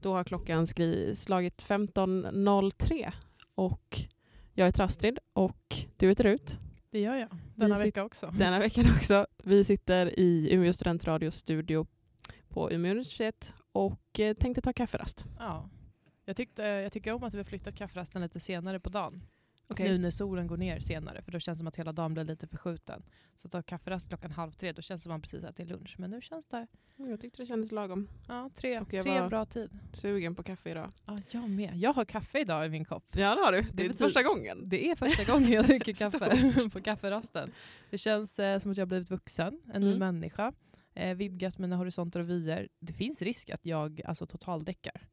Då har klockan skri slagit 15.03 och jag heter Astrid och du heter Rut. Det gör jag. Denna Vi vecka också. Denna veckan också. Vi sitter i Umeå studentradios studio på Umeå universitet och eh, tänkte ta kafferast. Ja. Jag, tyckte, jag tycker om att vi har flyttat kafferasten lite senare på dagen. Okej. Nu när solen går ner senare, för då känns det som att hela dagen blir lite förskjuten. Så att ta kafferast klockan halv tre, då känns det som att man precis ätit lunch. Men nu känns det Jag tyckte det kändes lagom. ja, tre, tre bra tid. Sugen på kaffe idag. Ja, jag med. Jag har kaffe idag i min kopp. Ja det har du. Det, Det är betyder- första gången. Det är första gången jag dricker kaffe på kafferasten. Det känns eh, som att jag har blivit vuxen, en ny Mm. människa. Eh, vidgat mina horisonter och vyer. Det finns risk att jag alltså, totaldäckar.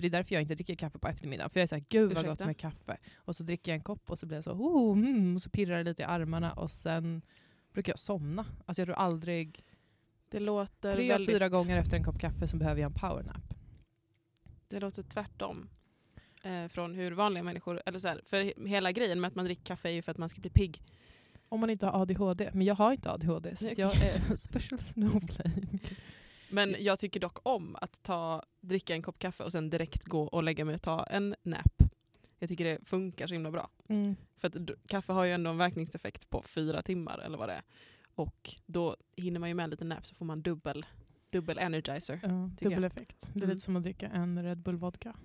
För det är därför jag inte dricker kaffe på eftermiddagen. För jag är såhär, gud vad gott med kaffe. Och så dricker jag en kopp och så blir jag så, oh, mm, och så pirrar det lite i armarna och sen brukar jag somna. Alltså jag tror aldrig, Det låter tre väldigt, fyra gånger efter en kopp kaffe så behöver jag en powernap. Det låter tvärtom. Eh, från hur vanliga människor, eller så här, för he- hela grejen med att man dricker kaffe är ju för att man ska bli pigg. Om man inte har ADHD. Men jag har inte ADHD så att jag är special snowflake. Men jag tycker dock om att ta, dricka en kopp kaffe och sen direkt gå och lägga mig och ta en nap. Jag tycker det funkar så himla bra. Mm. För att kaffe har ju ändå en verkningseffekt på fyra timmar eller vad det är. Och då hinner man ju med en liten nap så får man dubbel, dubbel energizer. Ja, dubbel effekt. Det är Mm. lite som att dricka en Red Bull vodka.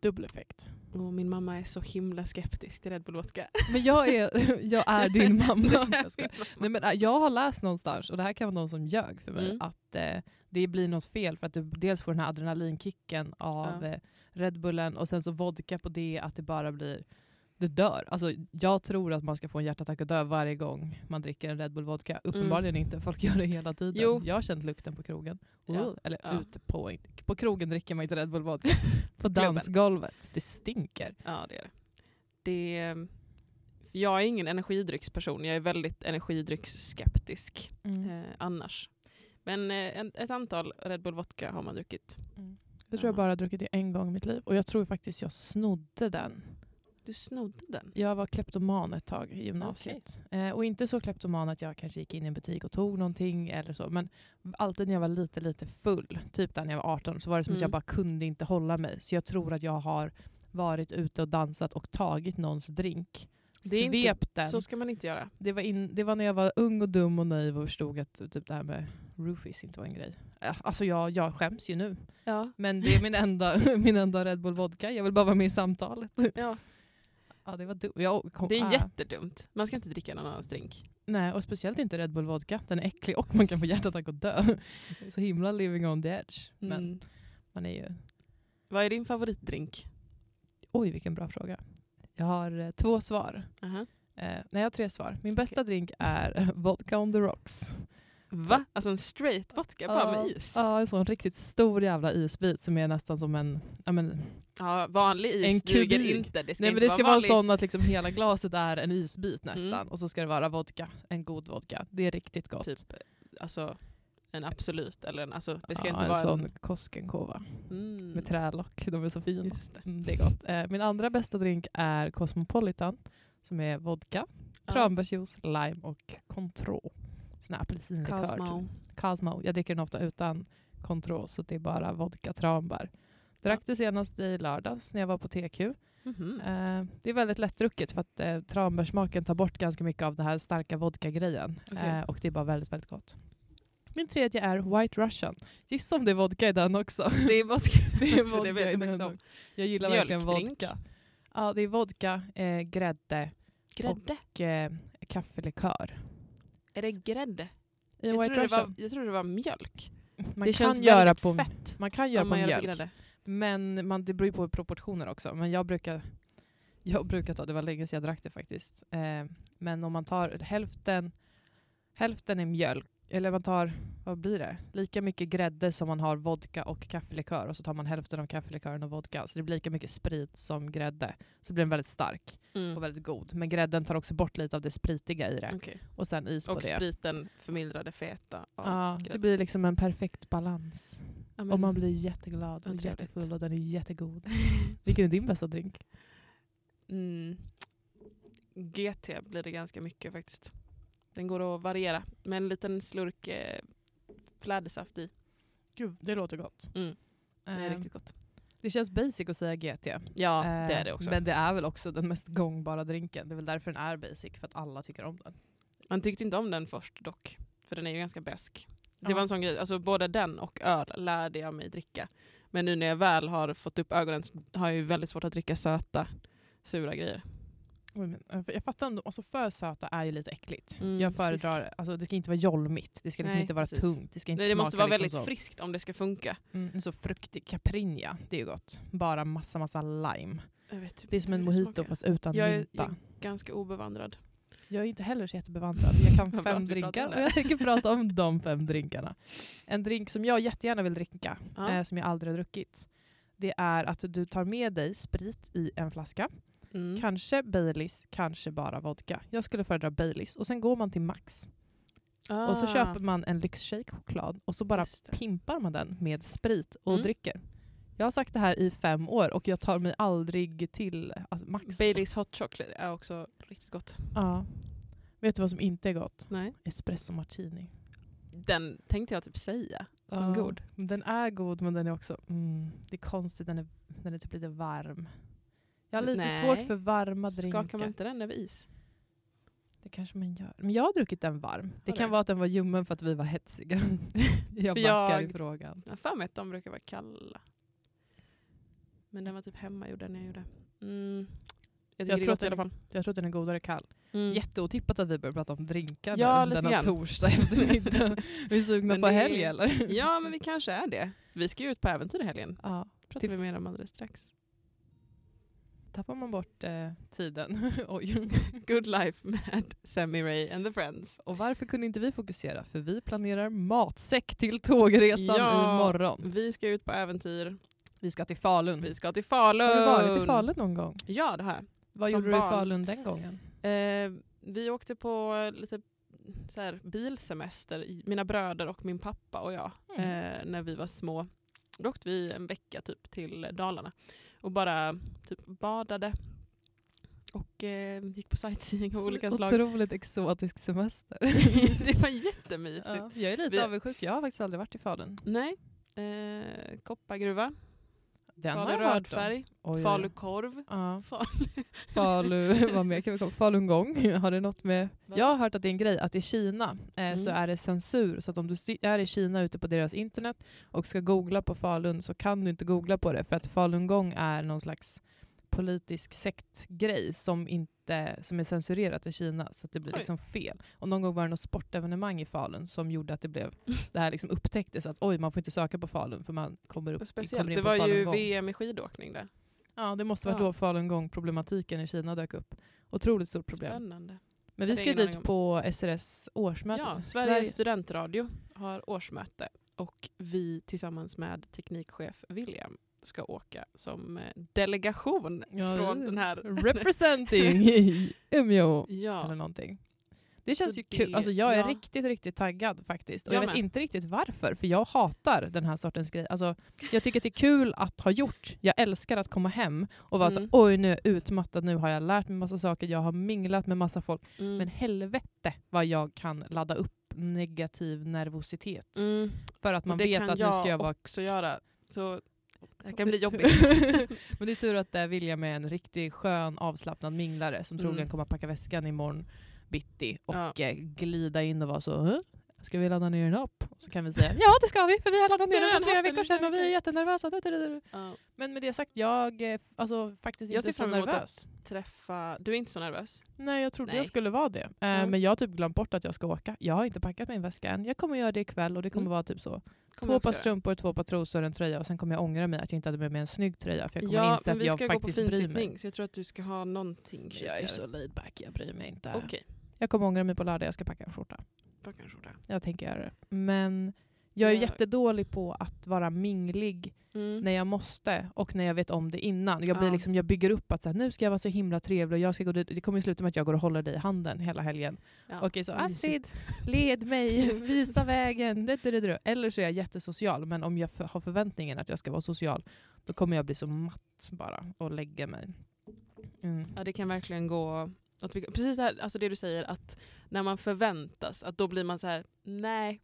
Dubbel effekt. Och min mamma är så himla skeptisk till Red Bull vodka. Men jag är, jag är din mamma. Jag. Nej, men, äh, jag har läst någonstans, och det här kan vara någon som ljög för mig, Mm. att eh, det blir något fel för att du dels får den här adrenalinkicken av Ja. eh, Red Bullen och sen så vodka på det, att det bara blir du dör. Alltså, jag tror att man ska få en hjärtattack och dö varje gång man dricker en Red Bull vodka. Uppenbarligen inte, folk gör det hela tiden. Jo. Jag har känt lukten på krogen. Ja. Eller Ja. ute på, på krogen dricker man inte Red Bull vodka. på dansgolvet. Det stinker. Ja, det är det. det jag är ingen energidrycksperson. Jag är väldigt energidrycksskeptisk Mm. eh, annars. Men eh, ett antal Red Bull vodka har man druckit. Mm. Jag tror jag Ja. bara har druckit det en gång i mitt liv. Och jag tror faktiskt jag snodde den. Du snodde den. Jag var kleptoman ett tag i gymnasiet. Eh, och inte så kleptoman att jag kanske gick in i en butik och tog någonting eller så. Men alltid när jag var lite, lite full, typ där när jag var 18, så var det som att Mm. jag bara kunde inte hålla mig. Så jag tror att jag har varit ute och dansat och tagit någons drink. Det är inte- svept den. Så ska man inte göra. Det var, in, det var när jag var ung och dum och naiv och förstod att typ det här med roofies inte var en grej. Alltså jag, jag skäms ju nu. Ja. Men det är min enda, min enda Red Bull vodka. Jag vill bara vara med i samtalet. Ja. Ja, det var dumt. Jag kom, Det är ah. jättedumt. Man ska inte dricka någon annans drink. Nej, och speciellt inte Red Bull vodka. Den är äcklig och man kan få hjärtattack och dö. Så himla living on the edge. Men Mm. man är ju... Vad är din favoritdrink? Oj, vilken bra fråga. Jag har eh, två svar. Aha. Eh, nej, jag har tre svar. Min bästa drink är vodka on the rocks. Va? Alltså en straight vodka bara med is? Ja, Ja, en sån riktigt stor jävla isbit som är nästan som en... Ja, men, vanlig is En duger kubik. inte. Det ska nej, men det ska vara vanlig... sån att liksom hela glaset är en isbit nästan. Mm. Och så ska det vara vodka. En god vodka. Det är riktigt gott. Typ, alltså en absolut. Eller en, alltså, det ska ja, inte en vara sån en... Koskenkorva Mm. med trälock. De är så fina. Just det. Mm, det är gott. Eh, min andra bästa drink är Cosmopolitan. Som är vodka, Ja. tranbärsjuice, lime och Contro. Sån här apelsinlikör. Cosmo. typ. Cosmo. Jag dricker den ofta utan Contro så det är bara vodka tranbär. Drack det senast i lördags när jag var på TQ. Mhm. Eh, det är väldigt lättdrucket för att eh, tranbärssmaken tar bort ganska mycket av den här starka vodka-grejen. Okej. Eh, och det är bara väldigt, väldigt gott. Min tredje är White Russian. Gissa om det är vodka i den också. Det är vodka. Det är vodka det vet i jag den också. Jag gillar verkligen vodka. Ja, det är vodka, eh, grädde Grädde? och eh, kaffelikör. Är det grädde? I Jag trodde, det var, Russian. jag trodde det var mjölk. Man det kan känns göra på, fett Man kan göra man på mjölk. grädde. Men man, det beror ju på proportioner också. Men jag brukar, jag brukar ta, det var länge sedan jag drack det faktiskt. Eh, men om man tar hälften, hälften är mjölk, eller man tar, vad blir det? Lika mycket grädde som man har vodka och kaffelikör. Och så tar man hälften av kaffelikören och vodka. Så det blir lika mycket sprit som grädde. Så blir den väldigt stark Mm. och väldigt god. Men grädden tar också bort lite av det spritiga i det. Okej. Och sen is på Och det. spriten förmildrar det feta Ja, det grädde. blir liksom en perfekt balans. Ja, men- Och man blir jätteglad och trevligt. jättefull och den är jättegod. Vilken är din bästa drink? Mm. GT blir det ganska mycket faktiskt. Den går att variera med en liten slurk eh, flädersaft i. Gud, det låter gott. Mm. Det är Ehm, riktigt gott. Det känns basic att säga GT. Ja, Eh, det är det också. Men det är väl också den mest gångbara drinken. Det är väl därför den är basic, för att alla tycker om den. Man tyckte inte om den först dock, för den är ju ganska besk. Det var en sån grej, alltså både den och öl lärde jag mig dricka. Men nu när jag väl har fått upp ögonen så har jag ju väldigt svårt att dricka söta, sura grejer. Eh, Jag fattar ändå, alltså för söta är ju lite äckligt. Mm, jag föredrar, alltså det ska inte vara jolmigt, det ska liksom Nej, inte vara precis. tungt, det ska inte Nej, det måste vara liksom väldigt så. friskt om det ska funka. Mm, så fruktig caprinja, det är ju gott. Bara massa massa lime. Vet typ Det är som en mojito smakar. fast utan Jag är- mynta. jag- Ganska obevandrad. Jag är inte heller så jättebevandrad. Jag kan fem drinkar om och jag tänker prata om de fem drinkarna. En drink som jag jättegärna vill dricka, Ja. eh, som jag aldrig har druckit, det är att du tar med dig sprit i en flaska. Mm. Kanske Baileys, kanske bara vodka. Jag skulle föredra Baileys. Och sen går man till Max. Och så Ah, köper man en lyxshake choklad och så bara pimpar man den med sprit och Mm. dricker. Jag har sagt det här i fem år och jag tar mig aldrig till alltså, Max. Baileys hot chocolate är också riktigt gott. Ja. Vet du vad som inte är gott? Nej. Espresso martini. Den tänkte jag typ säga som Ja, god. Den är god men den är också, mm, det är konstigt, den är, den är typ lite varm. Jag har lite Nej. svårt för varma drinkar. Skakar man inte den över is? Det kanske man gör. Men jag har druckit den varm. Det Har kan du? vara att den var ljummen för att vi var hetsiga. jag För backar jag- i frågan. Jag har för mig att de brukar vara kalla. Men den var typ hemmagjord den jag gjorde. Mm. Jag Jag är tror att i alla den- fall. Jag tror att den är godare kall. Mm. Jätteotippat att vi börjar prata om drinkar Ja, nu, denna grann. torsdag eftermiddag. vi är sugna Men på helg eller? Ja, men vi kanske är det. Vi ska ju ut på äventyr i helgen. ja. pratar Till- vi mer om alldeles strax. Tappar man bort eh, tiden. Oj. Good life med Sammy Ray and the Friends. Och varför kunde inte vi fokusera? För vi planerar matsäck till tågresan Ja. imorgon. Vi ska ut på äventyr. Vi ska till Falun. Vi ska till Falun. Har du varit i Falun någon gång? Ja, det har jag. Vad Som gjorde du i barn. Falun den gången? Eh, vi åkte på lite så här, bilsemester, mina bröder och min pappa och jag, Mm. eh, när vi var små. Då åkte vi en vecka typ till Dalarna och bara typ badade och eh, gick på sightseeing av olika slag. Otroligt exotisk semester. det var jättemysigt. ja, jag är lite Vi- avundsjuk. Jag har faktiskt aldrig varit i Falun. Nej. Eh, koppargruva, Den Falu Oj, oj. falukorv. Ja. Falu. Falu, vad mer kan vi komma? Falungong, har det något med? Va? Jag har hört att det är en grej att i Kina eh, så Mm. är det censur. Så att om du är i Kina ute på deras internet och ska googla på Falun så kan du inte googla på det för att falungong är någon slags politisk sektgrej som, inte, som är censurerat i Kina så att det blir liksom fel. Och någon gång var det något sportevenemang i Falun som gjorde att det blev det här liksom upptäcktes att oj man får inte söka på Falun för man kommer upp Speciellt, kommer in det på var ju falungong. VM i skidåkning där. Ja, det måste vara Ja. då falungong problematiken i Kina dök upp. Otroligt stort problem. Spännande. Men vi ska ju dit på SRS årsmöte. Ja, Sveriges studentradio har årsmöte och vi tillsammans med teknikchef William ska åka som eh, delegation Ja, från det- den här... Representing Umeå. Eller Ja, någonting. Det känns Så ju kul. det- Alltså jag är ja. riktigt, riktigt taggad faktiskt. Och Jag jag vet inte riktigt varför, för jag hatar den här sortens grej. Alltså, jag tycker att det är kul att ha gjort. Jag älskar att komma hem och vara Mm. så oj nu är jag utmattad, nu har jag lärt mig massa saker, jag har minglat med massa folk. mm. Men helvete vad jag kan ladda upp negativ nervositet. mm. För att man det vet kan att nu ska jag vara också göra. Så det här kan bli jobbigt. Men det är tur att det är William är en riktigt skön avslappnad minglare som Mm. troligen kommer att packa väskan imorgon bitti och Ja. eh, glida in och vara så "Hä? Ska vi ladda ner en app? Så kan vi säga ja det ska vi för vi har laddat ner Vi den för flera den veckor sedan och vi är veckor." jättenervösa. Ja. Men med det sagt, jag är alltså, faktiskt Jag inte så nervös. Träffa... Du är inte så nervös? Nej jag trodde Nej. jag skulle vara det. Eh, Mm. Men jag har typ glömt bort att jag ska åka. Jag har inte packat min väska än. Jag kommer göra det ikväll och det kommer Mm. vara typ så. Kommer två par strumpor, två par trosor, en tröja och sen kommer jag ångra mig att jag inte hade med mig en snygg tröja för jag kommer Ja, inse att vi jag ska gå på faktiskt bryr mig. finsittning så jag tror att du ska ha någonting Jag är så laid back, jag bryr mig inte. Okej, Jag kommer ångra mig på lördag, jag ska packa en skjorta. Då kanske det. Jag tänker göra det. Men jag är Ja. jättedålig på att vara minglig Mm. när jag måste och när jag vet om det innan. Jag, blir Ja. liksom, jag bygger upp att så här, nu ska jag vara så himla trevlig och jag ska gå dit. Det kommer ju sluta med att jag går och håller dig i handen hela helgen. Ja. Okej, så Astrid, Mysigt. led mig, visa vägen. Eller så är jag jättesocial, men om jag har förväntningen att jag ska vara social, då kommer jag bli så matt bara och lägga mig. Mm. Ja, det kan verkligen gå... åt vilka- Precis det, här, alltså det du säger, att när man förväntas, att då blir man så här: nej,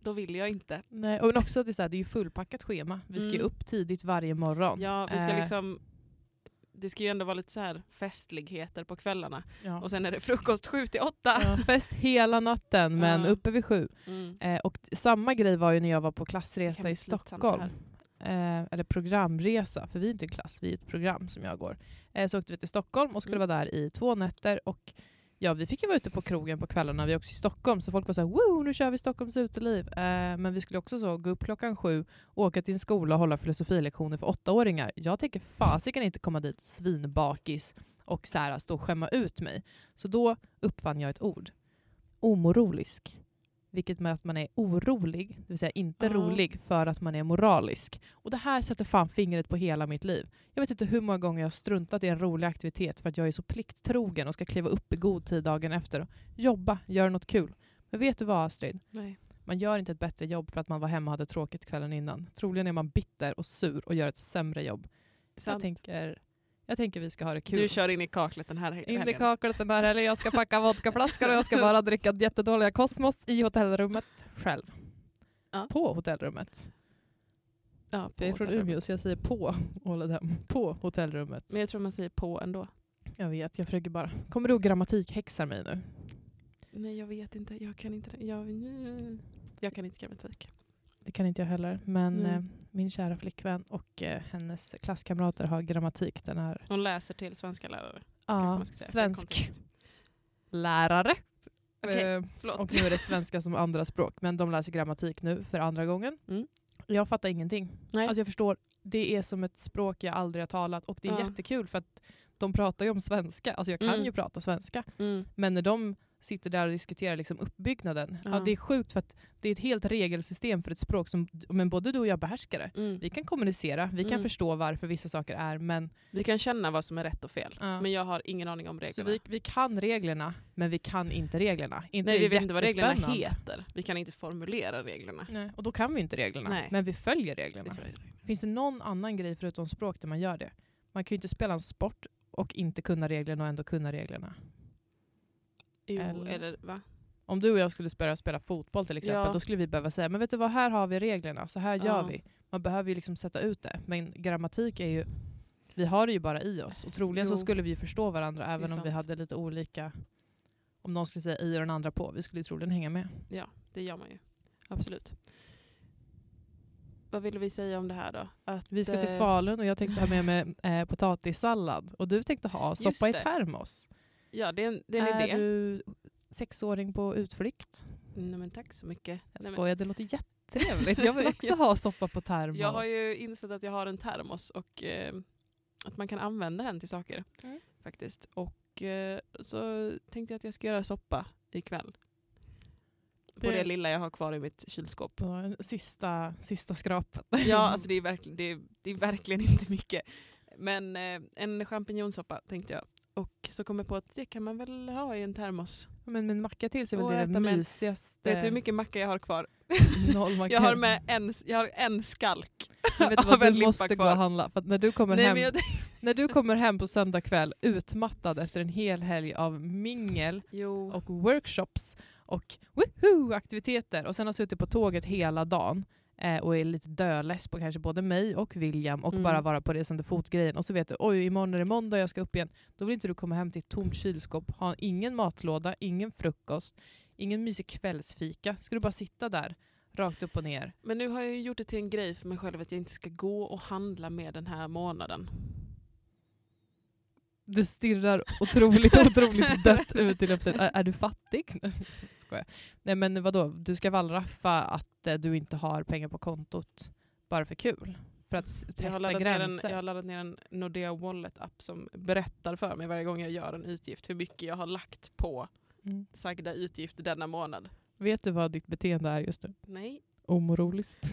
då vill jag inte. Nej, och men också att det är, så här, det är ju fullpackat schema. Vi ska Mm. upp tidigt varje morgon. Ja, vi ska Eh, liksom, det ska ju ändå vara lite så här festligheter på kvällarna. ja. Och sen är det frukost sju till åtta. Ja, fest hela natten men Ja. uppe vid sju. Mm. Eh, och samma grej var ju när jag var på klassresa i Stockholm. Här. Eh, eller programresa, för vi är inte en klass, vi är ett program som jag går. Eh, så åkte vi till Stockholm och skulle Mm. vara där i två nätter. Och ja, vi fick ju vara ute på krogen på kvällarna, vi är också i Stockholm. Så folk var såhär, wow, nu kör vi Stockholms uteliv. Eh, men vi skulle också så gå upp klockan sju, åka till en skola och hålla filosofilektioner för åttaåringar. Jag tänker fasiken inte komma dit svinbakis och så här, stå och skämma ut mig. Så då uppfann jag ett ord. Omorolisk. Vilket med att man är orolig, det vill säga inte Ja. rolig, för att man är moralisk. Och det här sätter fan fingret på hela mitt liv. Jag vet inte hur många gånger jag har struntat i en rolig aktivitet för att jag är så plikttrogen och ska kliva upp i god tid dagen efter jobba, göra något kul. Men vet du vad Astrid? Nej. Man gör inte ett bättre jobb för att man var hemma och hade tråkigt kvällen innan. Troligen är man bitter och sur och gör ett sämre jobb. Jag Sant. tänker, jag tänker vi ska ha det kul. Du kör in i kaklet den här he- In i helgen. kaklet den här helgen. Jag ska packa vodkaflaskor och jag ska bara dricka jättedåliga Cosmos i hotellrummet själv. Ja. På hotellrummet. Ja, på Jag är från. Umeå så jag säger på Ålidhem. På hotellrummet. Men jag tror man säger på ändå. Jag vet, jag försöker bara. Kommer du att grammatikhäxa mig nu? Nej jag vet inte, jag kan inte. Jag, jag kan inte grammatik. Det kan inte jag heller. Men Nej. eh, min kära flickvän och eh, hennes klasskamrater har grammatik. Den här Hon läser till svenska lärare. ja, svensk lärare. Okej, Eh, och nu är det svenska som andra språk. Men de läser grammatik nu för andra gången. Mm. Jag fattar ingenting. Nej. Alltså jag förstår, det är som ett språk jag aldrig har talat och det är Ja. jättekul för att de pratar ju om svenska. Alltså jag kan Mm. ju prata svenska. mm. Men när de sitter där och diskuterar liksom uppbyggnaden, ja. Ja. det är sjukt för att det är ett helt regelsystem för ett språk som men både du och jag behärskar det. Mm. Vi kan kommunicera, vi kan Mm. förstå varför vissa saker är, men Vi kan känna vad som är rätt och fel. Ja. Men jag har ingen aning om reglerna. så vi, vi kan reglerna, men vi kan inte reglerna. Inte Nej, vi vet inte vad reglerna heter. Vi kan inte formulera reglerna. Nej, och då kan vi inte reglerna, Nej. men vi följer reglerna. Vi följer reglerna. Finns det någon annan grej förutom språk där man gör det? Man kan ju inte spela en sport och inte kunna reglerna och ändå kunna reglerna. Jo, Eller- eller, va? Om du och jag skulle spela, spela fotboll till exempel, Ja. då skulle vi behöva säga men vet du vad, här har vi reglerna, så här gör Ja. vi. Man behöver ju liksom sätta ut det. Men grammatik är ju, vi har det ju bara i oss. Och troligen så Jo. skulle vi ju förstå varandra även om vi hade lite olika, om någon skulle säga i och den andra på. Vi skulle ju troligen hänga med. Ja, det gör man ju. Absolut. Vad ville vi säga om det här då? Att, Vi ska till eh, Falun och jag tänkte ha med mig eh, potatissallad. Och du tänkte ha soppa i termos. Ja, det är en, det är en är idé. du sexåring på utflykt? Nej, men tack så mycket. Jag Nej, men, skojar, det låter jättetrevligt. Jag vill också ha soppa på termos. jag har ju insett att jag har en termos och eh, att man kan använda den till saker. Mm. Faktiskt. Och eh, så tänkte jag att jag ska göra soppa ikväll. På Det- det lilla jag har kvar i mitt kylskåp. Sista, sista skrapet. Ja, alltså det är, verkligen, det, är, det är verkligen inte mycket. Men eh, en champinjonsoppa tänkte jag. Och så kom jag på att det kan man väl ha i en termos. Men med en macka till Och väl det det mysigaste. Vet du hur mycket macka jag har kvar? Noll macka. Jag har med en, jag har en skalk. Men vet du vad, du måste gå kvar. och handla. För när du kommer Nej, hem men jag, När du kommer hem på söndag kväll utmattad efter en hel helg av mingel jo. och workshops och woohoo, aktiviteter och sen har suttit på tåget hela dagen eh, och är lite döless på kanske både mig och William och Mm. bara vara på resande fot-grejen och så vet du oj imorgon är det måndag jag ska upp igen. Då vill inte du komma hem till ett tomt kylskåp, ha ingen matlåda, ingen frukost, ingen mysig kvällsfika. Ska du bara sitta där rakt upp och ner. Men nu har jag ju gjort det till en grej för mig själv att jag inte ska gå och handla med den här månaden. Du stirrar otroligt, otroligt dött ut i luften. Är, är du fattig? Skojar. Nej men vadå, du ska wallraffa att eh, du inte har pengar på kontot bara för kul? För att s- Jag har, testa laddat ner en, gränser? jag har laddat ner en Nordea Wallet-app som berättar för mig varje gång jag gör en utgift hur mycket jag har lagt på Mm. sagda utgift denna månad. Vet du vad ditt beteende är just nu? Nej. Omoroliskt.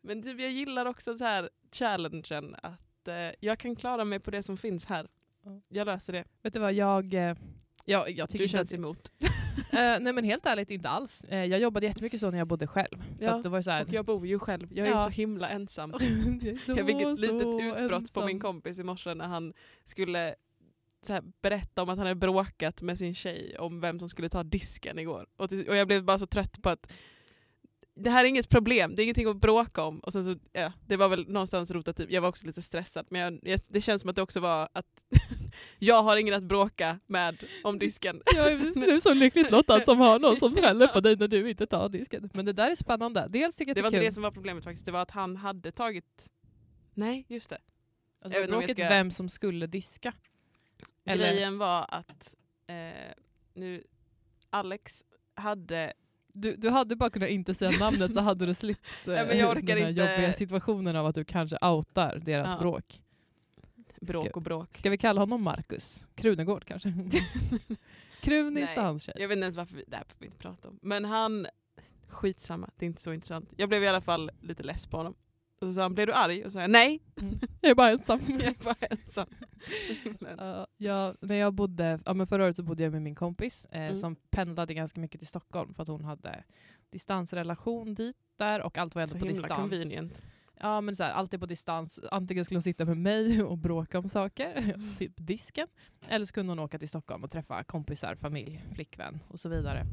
Men typ, jag gillar också så här challengen att eh, jag kan klara mig på det som finns här. Ja. Jag löser det. Vet du vad, jag... eh, Jag, jag tycker Du inte känns att, emot. eh, Nej men helt ärligt inte alls. Eh, jag jobbade jättemycket så när jag bodde själv. För Ja, att det var ju så här, Och jag bor ju själv. Jag är Ja. så himla ensam. jag, är så, Jag fick ett litet så utbrott på ensam. min kompis i morse när han skulle så här, berätta om att han hade bråkat med sin tjej om vem som skulle ta disken igår. Och, till, och jag blev bara så trött på att det här är inget problem, det är ingenting att bråka om. Och sen så, ja, det var väl någonstans rotat typ. jag var också lite stressad men jag, jag, det känns som att det också var att jag har ingen att bråka med om disken. Jag är, du är så lyckligt lottad som har någon som skäller på dig när du inte tar disken. Men det där är spännande. Dels tycker jag Det var det är inte kul. det som var problemet faktiskt, det var att han hade tagit... Nej, just det. Alltså, jag vet ska- vem som skulle diska. Eller- Grejen var att eh, nu Alex hade... Du, du hade bara kunnat inte säga namnet så hade du slippt eh, men jag den här inte- jobbiga situationen av att du kanske outar deras Ja. bråk. Bråk och bråk. Ska vi kalla honom Marcus? Krunegård kanske? Krunis Nej, och hans tjej. Jag vet inte ens varför vi, det här vi inte prata om. Men han, skitsamma, det är inte så intressant. Jag blev i alla fall lite less på honom. Och så sa han, blev du arg? Och så sa jag, nej, Jag är bara ensam. jag är bara ensam. Ja, jag, när jag bodde, ja, men förra året så bodde jag med min kompis eh, Mm. som pendlade ganska mycket till Stockholm för att hon hade distansrelation dit där och allt var ändå Så på distans. convenient. Ja men så här, allt är på distans. Antingen skulle hon sitta med mig och bråka om saker, typ disken. Eller så kunde hon åka till Stockholm och träffa kompisar, familj, flickvän och så vidare.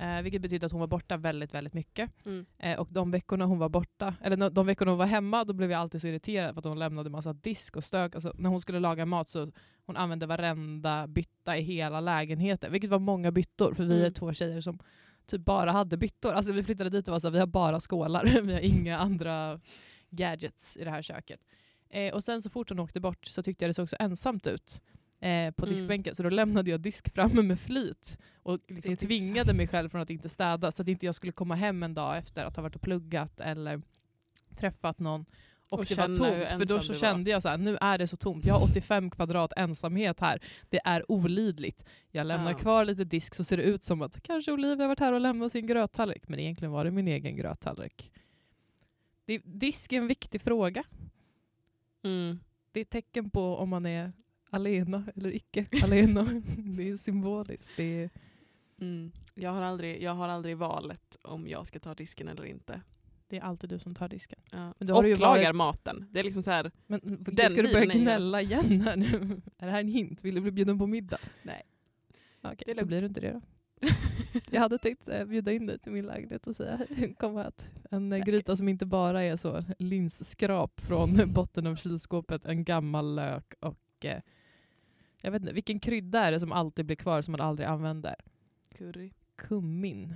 Eh, vilket betyder att hon var borta väldigt, väldigt mycket. Mm. Eh, och de veckorna hon var borta, eller de veckorna hon var hemma, då blev jag alltid så irriterad för att hon lämnade massa disk och stök. Alltså, när hon skulle laga mat så hon använde varenda bytta i hela lägenheten. Vilket var många byttor, för vi är Mm. två tjejer som typ bara hade byttor. Alltså vi flyttade dit och var så här, vi har bara skålar, vi har inga andra gadgets i det här köket. Eh, och sen så fort hon åkte bort så tyckte jag det såg så ensamt ut eh, på Mm. diskbänken. Så då lämnade jag disk framme med flit och liksom tvingade mig själv från att inte städa så att inte jag skulle komma hem en dag efter att ha varit och pluggat eller träffat någon och, Och det var tomt. För då så kände jag så här, nu är det så tomt. Jag har 85 kvadrat ensamhet här. Det är olidligt. Jag lämnar Ja. kvar lite disk så ser det ut som att kanske Olivia har varit här och lämnat sin gröttallrik. Men egentligen var det min egen gröttallrik. Det, disk är en viktig fråga. Mm. Det är ett tecken på om man är alena eller icke alena. det är symboliskt. Det är, Mm. Jag, har aldrig, jag har aldrig valet om jag ska ta disken eller inte. det är alltid du som tar disken. Ja. Men Och lagar varit- maten. Det är liksom så här, Men Den ska du börja gnälla igen här nu? Är det här en hint? Vill du bli bjuden på middag? Nej. Okej, då blir du inte det då. Jag hade tänkt eh, bjuda in dig till min lägenhet och säga kom och ät. En Nej. gryta som inte bara är så linsskrap från botten av kylskåpet, en gammal lök och eh, jag vet inte, vilken krydda är det som alltid blir kvar som man aldrig använder? curry. Kummin.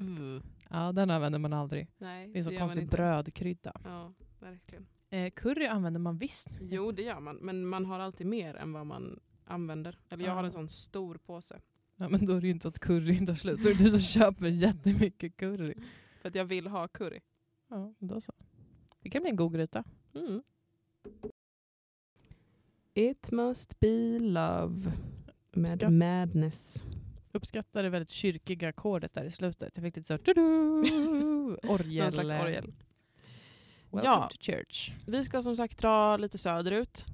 Mm. Ja, den använder man aldrig. Nej, Det är så konstig brödkrydda. Ja, verkligen. Eh, curry använder man visst. Jo, det gör man. Men man har alltid mer än vad man använder. Eller jag har Ja. en sån stor påse. Ja, men då är det ju inte att curry tar slut. Då är det du som köper jättemycket curry. För att jag vill ha curry. Ja, då så. Det kan bli en god gryta. Mm. It must be love. Med Uppskatt- madness. Uppskattar det väldigt kyrkiga ackordet där i slutet. Jag fick lite så tudu, orgel. Någon slags orgel. Welcome Ja. to church. Vi ska som sagt dra lite söderut.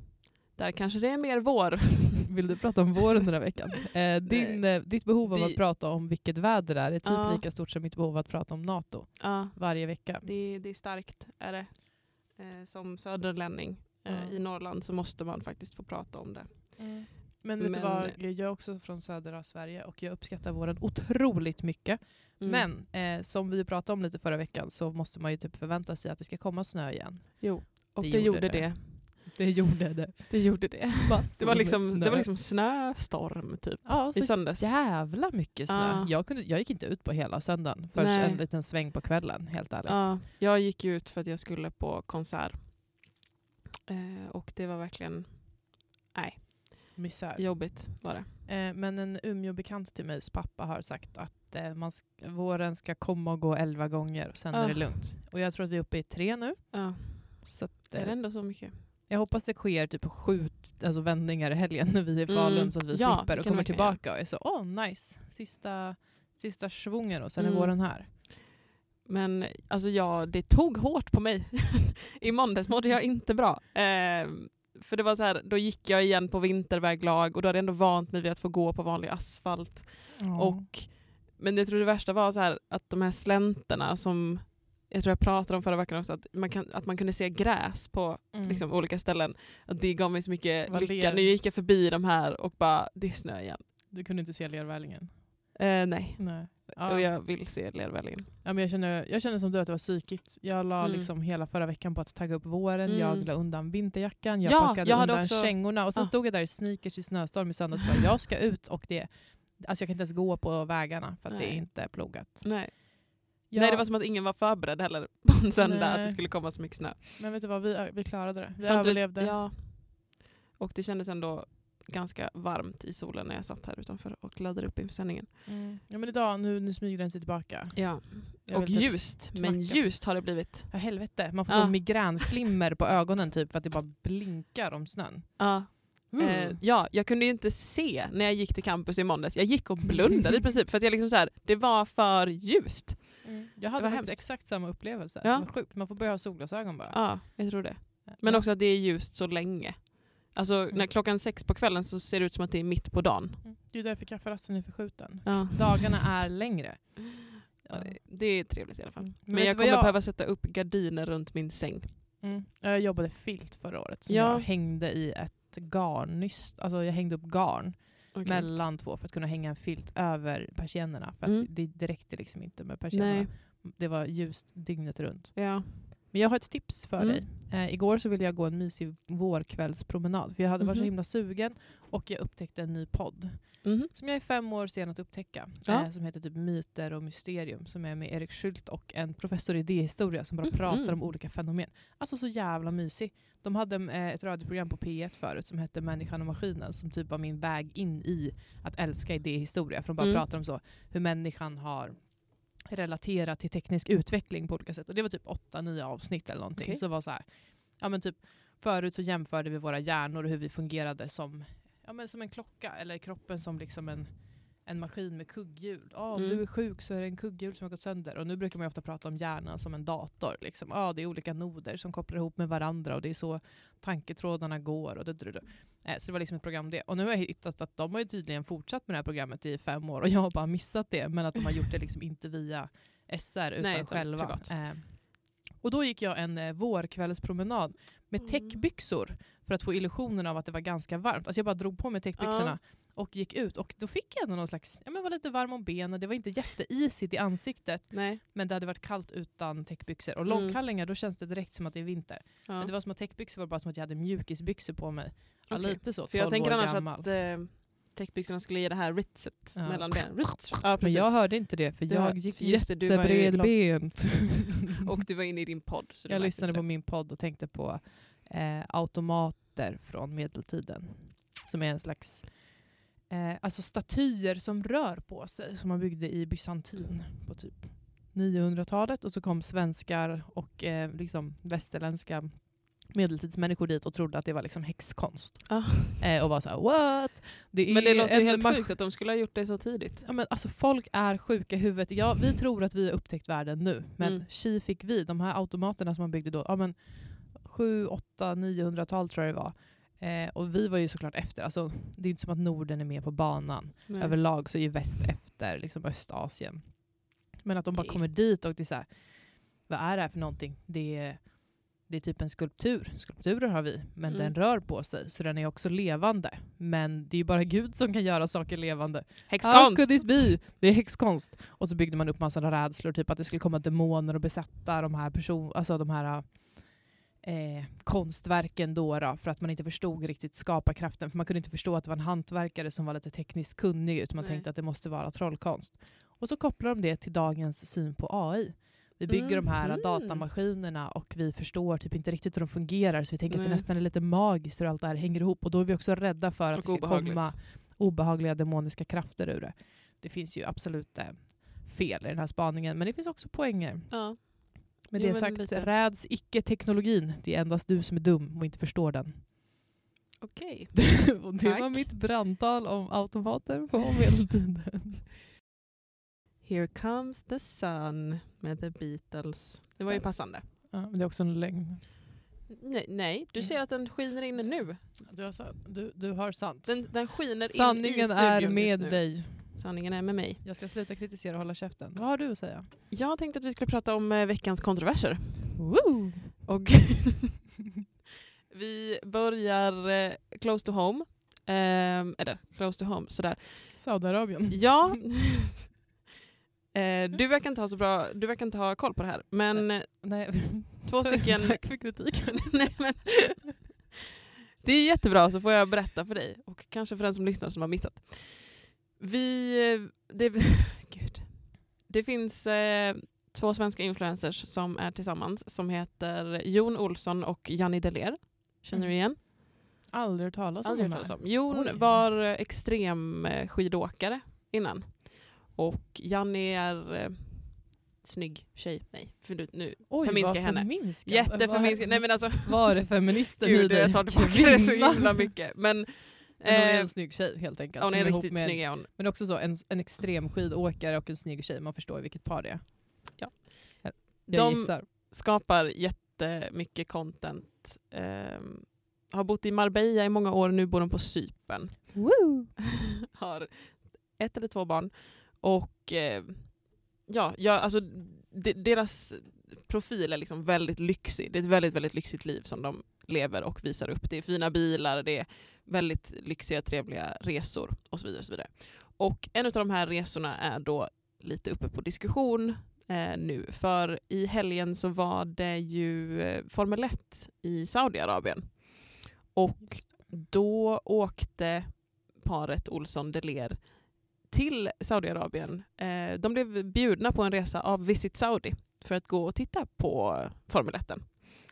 Där kanske det är mer vår. Vill du prata om våren den här veckan? Eh, din, eh, ditt behov av Det- att prata om vilket väder det är är typ Ja. lika stort som mitt behov av att prata om NATO Ja, varje vecka. det, det är starkt. Är det. Eh, som söderlänning Ja. i Norrland så måste man faktiskt få prata om det. Men vet du Men- vad, jag är också från södra Sverige och jag uppskattar våren otroligt mycket. Mm. Men eh, som vi pratade om lite förra veckan så måste man ju typ förvänta sig att det ska komma snö igen. Och det det, gjorde gjorde det. det. Det gjorde det. Det gjorde det. Det var liksom, snö. det var liksom snöstorm typ. ja, I söndags. jävla mycket snö. Ja. Jag, kunde, jag gick inte ut på hela söndagen förrän Nej. en liten sväng på kvällen, helt ärligt. Ja, jag gick ut för att jag skulle på konsert. Eh, och det var verkligen Misär. jobbigt. Var det. Eh, men en Umeå-bekant till mig, pappa, har sagt att eh, man sk- våren ska komma och gå elva gånger och sen är det Ah. lugnt. Och jag tror att vi är uppe i tre nu. Ja, Så att, det är eh, ändå så mycket. jag hoppas det sker typ sju alltså vändningar i helgen när vi är i Falun Mm. så att vi Ja, slipper det och kommer tillbaka och är så åh nice, sista, sista svungen och sen är Mm. våren här. Men alltså ja, det tog hårt på mig. I måndags mådde jag inte bra. Eh, för det var så här, då gick jag igen på vinterväglag och då hade jag ändå vant mig vid att få gå på vanlig asfalt. Och, men jag tror det värsta var så här att de här slänterna som jag tror jag pratade om förra veckan också, att man, kan, att man kunde se gräs på Mm. liksom, olika ställen. Att det gav mig så mycket Vad lycka. ler- Nu gick jag förbi de här och bara, det är snö igen. Du kunde inte se lervälingen? Eh, nej, Nej. Och Ja. jag vill se lervällingen. Ja, men jag, känner, jag känner som du att det var psykigt. Jag la Mm. liksom hela förra veckan på att tagga upp våren, Mm. jag la undan vinterjackan, jag Ja, plockade jag undan också- kängorna och sen Ah. stod jag där i sneakers i snöstorm i söndags och bara, jag ska ut och det Alltså jag kan inte ens gå på vägarna för att det är Nej. inte är plogat. Nej. Jag, nej, det var som att ingen var förberedd heller på en söndag att det Nej. skulle komma så mycket snö. Men vet du vad, vi, vi klarade det. Vi Samtidigt- överlevde. Ja. Och det kändes ändå ganska varmt i solen när jag satt här utanför och laddade upp inför sändningen. Mm. ja men idag, nu, nu smyger den sig tillbaka. Ja. Jag Och typ ljust, men knacka. ljust har det blivit. Ja helvete, man får Ja. så migränflimmer på ögonen typ för att det bara blinkar om snön. Ja. Eh, ja, jag kunde ju inte se när jag gick till campus i måndags. Jag gick och blundade i princip för att jag liksom så här, det var för ljust. Mm. Jag Det hade var hemskt. exakt samma upplevelse. Ja. Det var sjukt, man får börja ha solglasögon bara. Ja, jag tror det. Men Ja. också att det är ljust så länge. Alltså Mm. när klockan sex på kvällen så ser det ut som att det är mitt på dagen. Mm. Det är därför kafferasten är förskjuten. Ja. Dagarna är längre. Ja, det- är trevligt i alla fall. Mm. Men vet jag kommer jag- behöva sätta upp gardiner runt min säng. Mm. Jag jobbade filt förra året. Så Ja. jag hängde i ett garnnyst. Alltså jag hängde upp garn Okej. mellan två för att kunna hänga en filt över persiennerna. För att Mm. det, det räckte liksom inte med persiennerna. Det var ljust dygnet runt. Ja. Men jag har ett tips för Mm. dig. Eh, igår så ville jag gå en mysig vårkvällspromenad. För jag hade varit så Mhm. himla sugen och jag upptäckte en ny podd. Mhm. Som jag är fem år sen att upptäcka. Ja. Eh, som heter typ Myter och mysterium. Som är med Erik Schult och en professor i idéhistoria som bara Mhm. pratar om olika fenomen. Alltså så jävla mysig. De hade eh, ett radioprogram på P1 förut som hette Människan och maskinen. Som typ var min väg in i att älska idéhistoria. För de bara Mm. pratar om så hur människan har relaterat till teknisk utveckling på olika sätt. Och det var typ åtta, nio avsnitt eller någonting. Okej. Så det var så här, ja men typ förut så jämförde vi våra hjärnor och hur vi fungerade som, ja men som en klocka eller kroppen som liksom en, en maskin med kugghjul. Ja, om Mm. du är sjuk så är det en kugghjul som har gått sönder. Och nu brukar man ofta prata om hjärnan som en dator. Liksom. Ja, det är olika noder som kopplar ihop med varandra och det är så tanketrådarna går. Och det, det, det. Eh, Så det var liksom ett program om det. Och nu har jag hittat att de har tydligen fortsatt med det här programmet i fem år och jag har bara missat det. Men att de har gjort det liksom inte via SR utan Nej, själva. Eh, och då gick jag en eh, vårkvällspromenad med Mm. täckbyxor för att få illusionen av att det var ganska varmt. Alltså jag bara drog på mig täckbyxorna och gick ut och då fick jag ändå någon slags, ja men var lite varm om benen, det var inte jätteisigt i ansiktet Nej. men det hade varit kallt utan täckbyxor. Och Mm. långkallingar då känns det direkt som att det är vinter. Ja. Men det var som att täckbyxor var bara som att jag hade mjukisbyxor på mig. Ja, Okej. lite så, För jag 12 tänker år annars gammal. att eh, täckbyxorna skulle ge det här ritset Ja. mellan benen. Ritz. Ja, Men jag hörde inte det för Du jag hör- gick det, jättebredbent. Och du var inne i din podd. Så jag lyssnade på min podd och tänkte på eh, automater från medeltiden. Som är en slags eh, alltså statyer som rör på sig som man byggde i Bysantin på typ 900-talet. Och så kom svenskar och eh, liksom västerländska medeltidsmänniskor dit och trodde att det var liksom häxkonst. Ah. Eh, och var så här, what? Det är Men det låter ju helt sjukt att de skulle ha gjort det så tidigt. Ja, men alltså, folk är sjuka i huvudet. Ja, vi tror att vi har upptäckt världen nu, men Mm. fick vi. De här automaterna som man byggde då, ja, men 7, 8, 900-tal tror jag det var. Eh, och vi var ju såklart efter. Alltså, det är inte som att Norden är med på banan. Nej. Överlag så är ju väst efter liksom Östasien. Men att de bara kommer dit och det är så här, vad är det här för någonting? Det är, det är typ en skulptur. Skulpturer har vi, men Mm. den rör på sig. Så den är också levande. Men det är ju bara Gud som kan göra saker levande. Häxkonst! Det är häxkonst. Och så byggde man upp massa rädslor, typ att det skulle komma demoner och besätta de här, person alltså de här eh, konstverken då, då, för att man inte förstod riktigt skaparkraften. För man kunde inte förstå att det var en hantverkare som var lite tekniskt kunnig, utan man Nej. tänkte att det måste vara trollkonst. Och så kopplar de det till dagens syn på AI. Vi bygger de här Mhm. datamaskinerna och vi förstår typ inte riktigt hur de fungerar, så vi tänker att det Nej. nästan är lite magiskt hur allt det här hänger ihop. Och då är vi också rädda för att Och det ska obehagligt. komma obehagliga demoniska krafter ur det. Det finns ju absolut eh, fel i den här spaningen, men det finns också poänger. Ja. Med Jo, det sagt, lite. räds icke teknologin. Det är endast du som är dum och inte förstår den. Okej. och det Tack. var mitt brandtal om automater på medeltiden. Here comes the sun med The Beatles. Det var ju passande. ja, men det är också en lögn. Nej, nej du ser att den skiner in nu. Du har, sant. Du, du har sant. Den, den skiner in i Sanningen är med dig. Sanningen är med mig. Jag ska sluta kritisera och hålla käften. Vad har du att säga? Jag tänkte att vi skulle prata om eh, veckans kontroverser. Woo! Och vi börjar eh, close to home. Ehm, eller close to home, sådär. Saudiarabien. Ja. eh, du, verkar inte ha så bra, du verkar inte ha koll på det här. Men eh, Nej. två stycken... Tack för kritiken. Nej, men, det är jättebra, så får jag berätta för dig. Och kanske för den som lyssnar som har missat. Vi... eh, Det, gud. det finns eh, två svenska influencers som är tillsammans som heter Jon Olsson och Janni Deler. Känner du Mm. igen? Aldrig hört talas om Aldrig hört talas om. Jon Oj. var extrem eh, skidåkare innan. Och Janni är eh, snygg tjej. Nej, för nu, nu Oj, förminskar jag henne. förminskat. Jätteförminskad. Nej men alltså, Var är feministen i dig? jag tar tillbaka det så himla mycket. Men, Men hon är eh, en snygg tjej helt enkelt. hon är ihop riktigt med, snygg är hon. Men också så, en, en extrem skidåkare och en snygg tjej. Man förstår vilket par det är. Ja. Jag De- gissar. Skapar jättemycket content. Ehm, har bott i Marbella i många år, nu bor de på Cypern. Woo! har ett eller två barn. Och eh, ja, ja alltså, de, deras profil är liksom väldigt lyxig. Det är ett väldigt, väldigt lyxigt liv som de lever och visar upp. Det är fina bilar, det är väldigt lyxiga, trevliga resor och så vidare. Och, så vidare. och en av de här resorna är då lite uppe på diskussion eh, nu. För i helgen så var det ju eh, Formel 1 i Saudiarabien. Och då åkte paret Olsson Deler till Saudiarabien. Eh, de blev bjudna på en resa av Visit Saudi för att gå och titta på Formel 1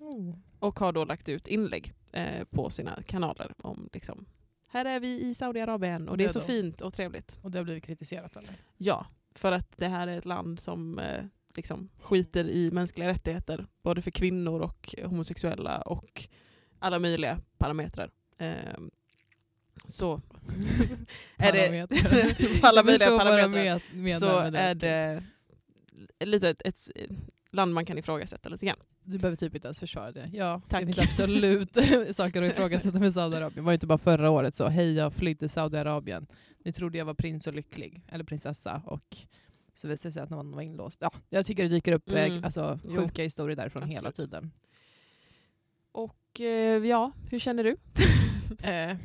Oh. och har då lagt ut inlägg eh, på sina kanaler om liksom, här är vi i Saudiarabien och det är så Det är fint och trevligt. Och det har blivit kritiserat eller? Ja, för att det här är ett land som eh, liksom skiter i mänskliga rättigheter både för kvinnor och homosexuella och alla möjliga parametrar. Eh, så är det på alla möjliga parametrar så det. är det lite ett, ett land man kan ifrågasätta lite grann. Du behöver typ inte ens försvara det. Ja, Tack. det finns absolut saker att ifrågasätta med Saudiarabien. Var det inte bara förra året så, hej jag flydde Saudiarabien. Ni trodde jag var prins och lycklig, eller prinsessa. Och så visade det sig att man var inlåst. Ja, jag tycker det dyker upp Mm. eh, alltså, Jo. sjuka historier därifrån hela Absolut. tiden. Och eh, ja, hur känner du? Eh,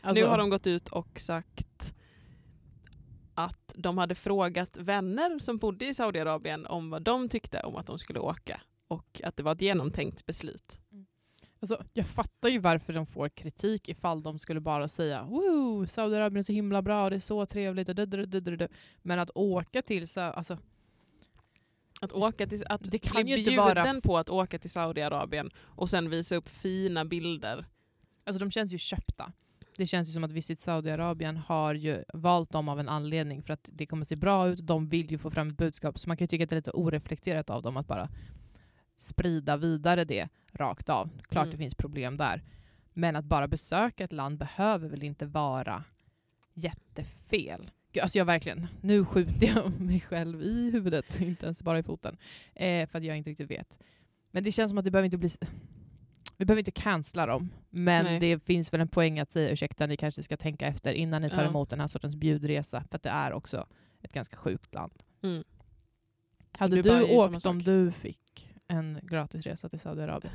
alltså, nu har de gått ut och sagt att de hade frågat vänner som bodde i Saudiarabien om vad de tyckte om att de skulle åka och att det var ett genomtänkt beslut. Alltså, jag fattar ju varför de får kritik ifall de skulle bara säga Woo, Saudiarabien är så himla bra, det är så trevligt. och du, du, du, du, du." Men att åka till Sa- alltså, Att, åka till, att Det kan ju inte vara- på att åka till Saudiarabien och sen visa upp fina bilder. Alltså de känns ju köpta. Det känns ju som att Visit Saudiarabien har ju valt dem av en anledning för att det kommer se bra ut, de vill ju få fram ett budskap. Så man kan ju tycka att det är lite oreflekterat av dem att bara sprida vidare det rakt av. Klart Mm. det finns problem där. Men att bara besöka ett land behöver väl inte vara jättefel. Gud, Alltså jag verkligen, nu skjuter jag mig själv i huvudet, inte ens bara i foten. Eh, för att jag inte riktigt vet. Men det känns som att det behöver inte bli vi behöver inte cancella dem, men Nej. det finns väl en poäng att säga ursäkta, ni kanske ska tänka efter innan ni tar Ja. emot den här sortens bjudresa, för att det är också ett ganska sjukt land. Mm. Hade du åkt om sak. du fick en gratisresa till Saudiarabien?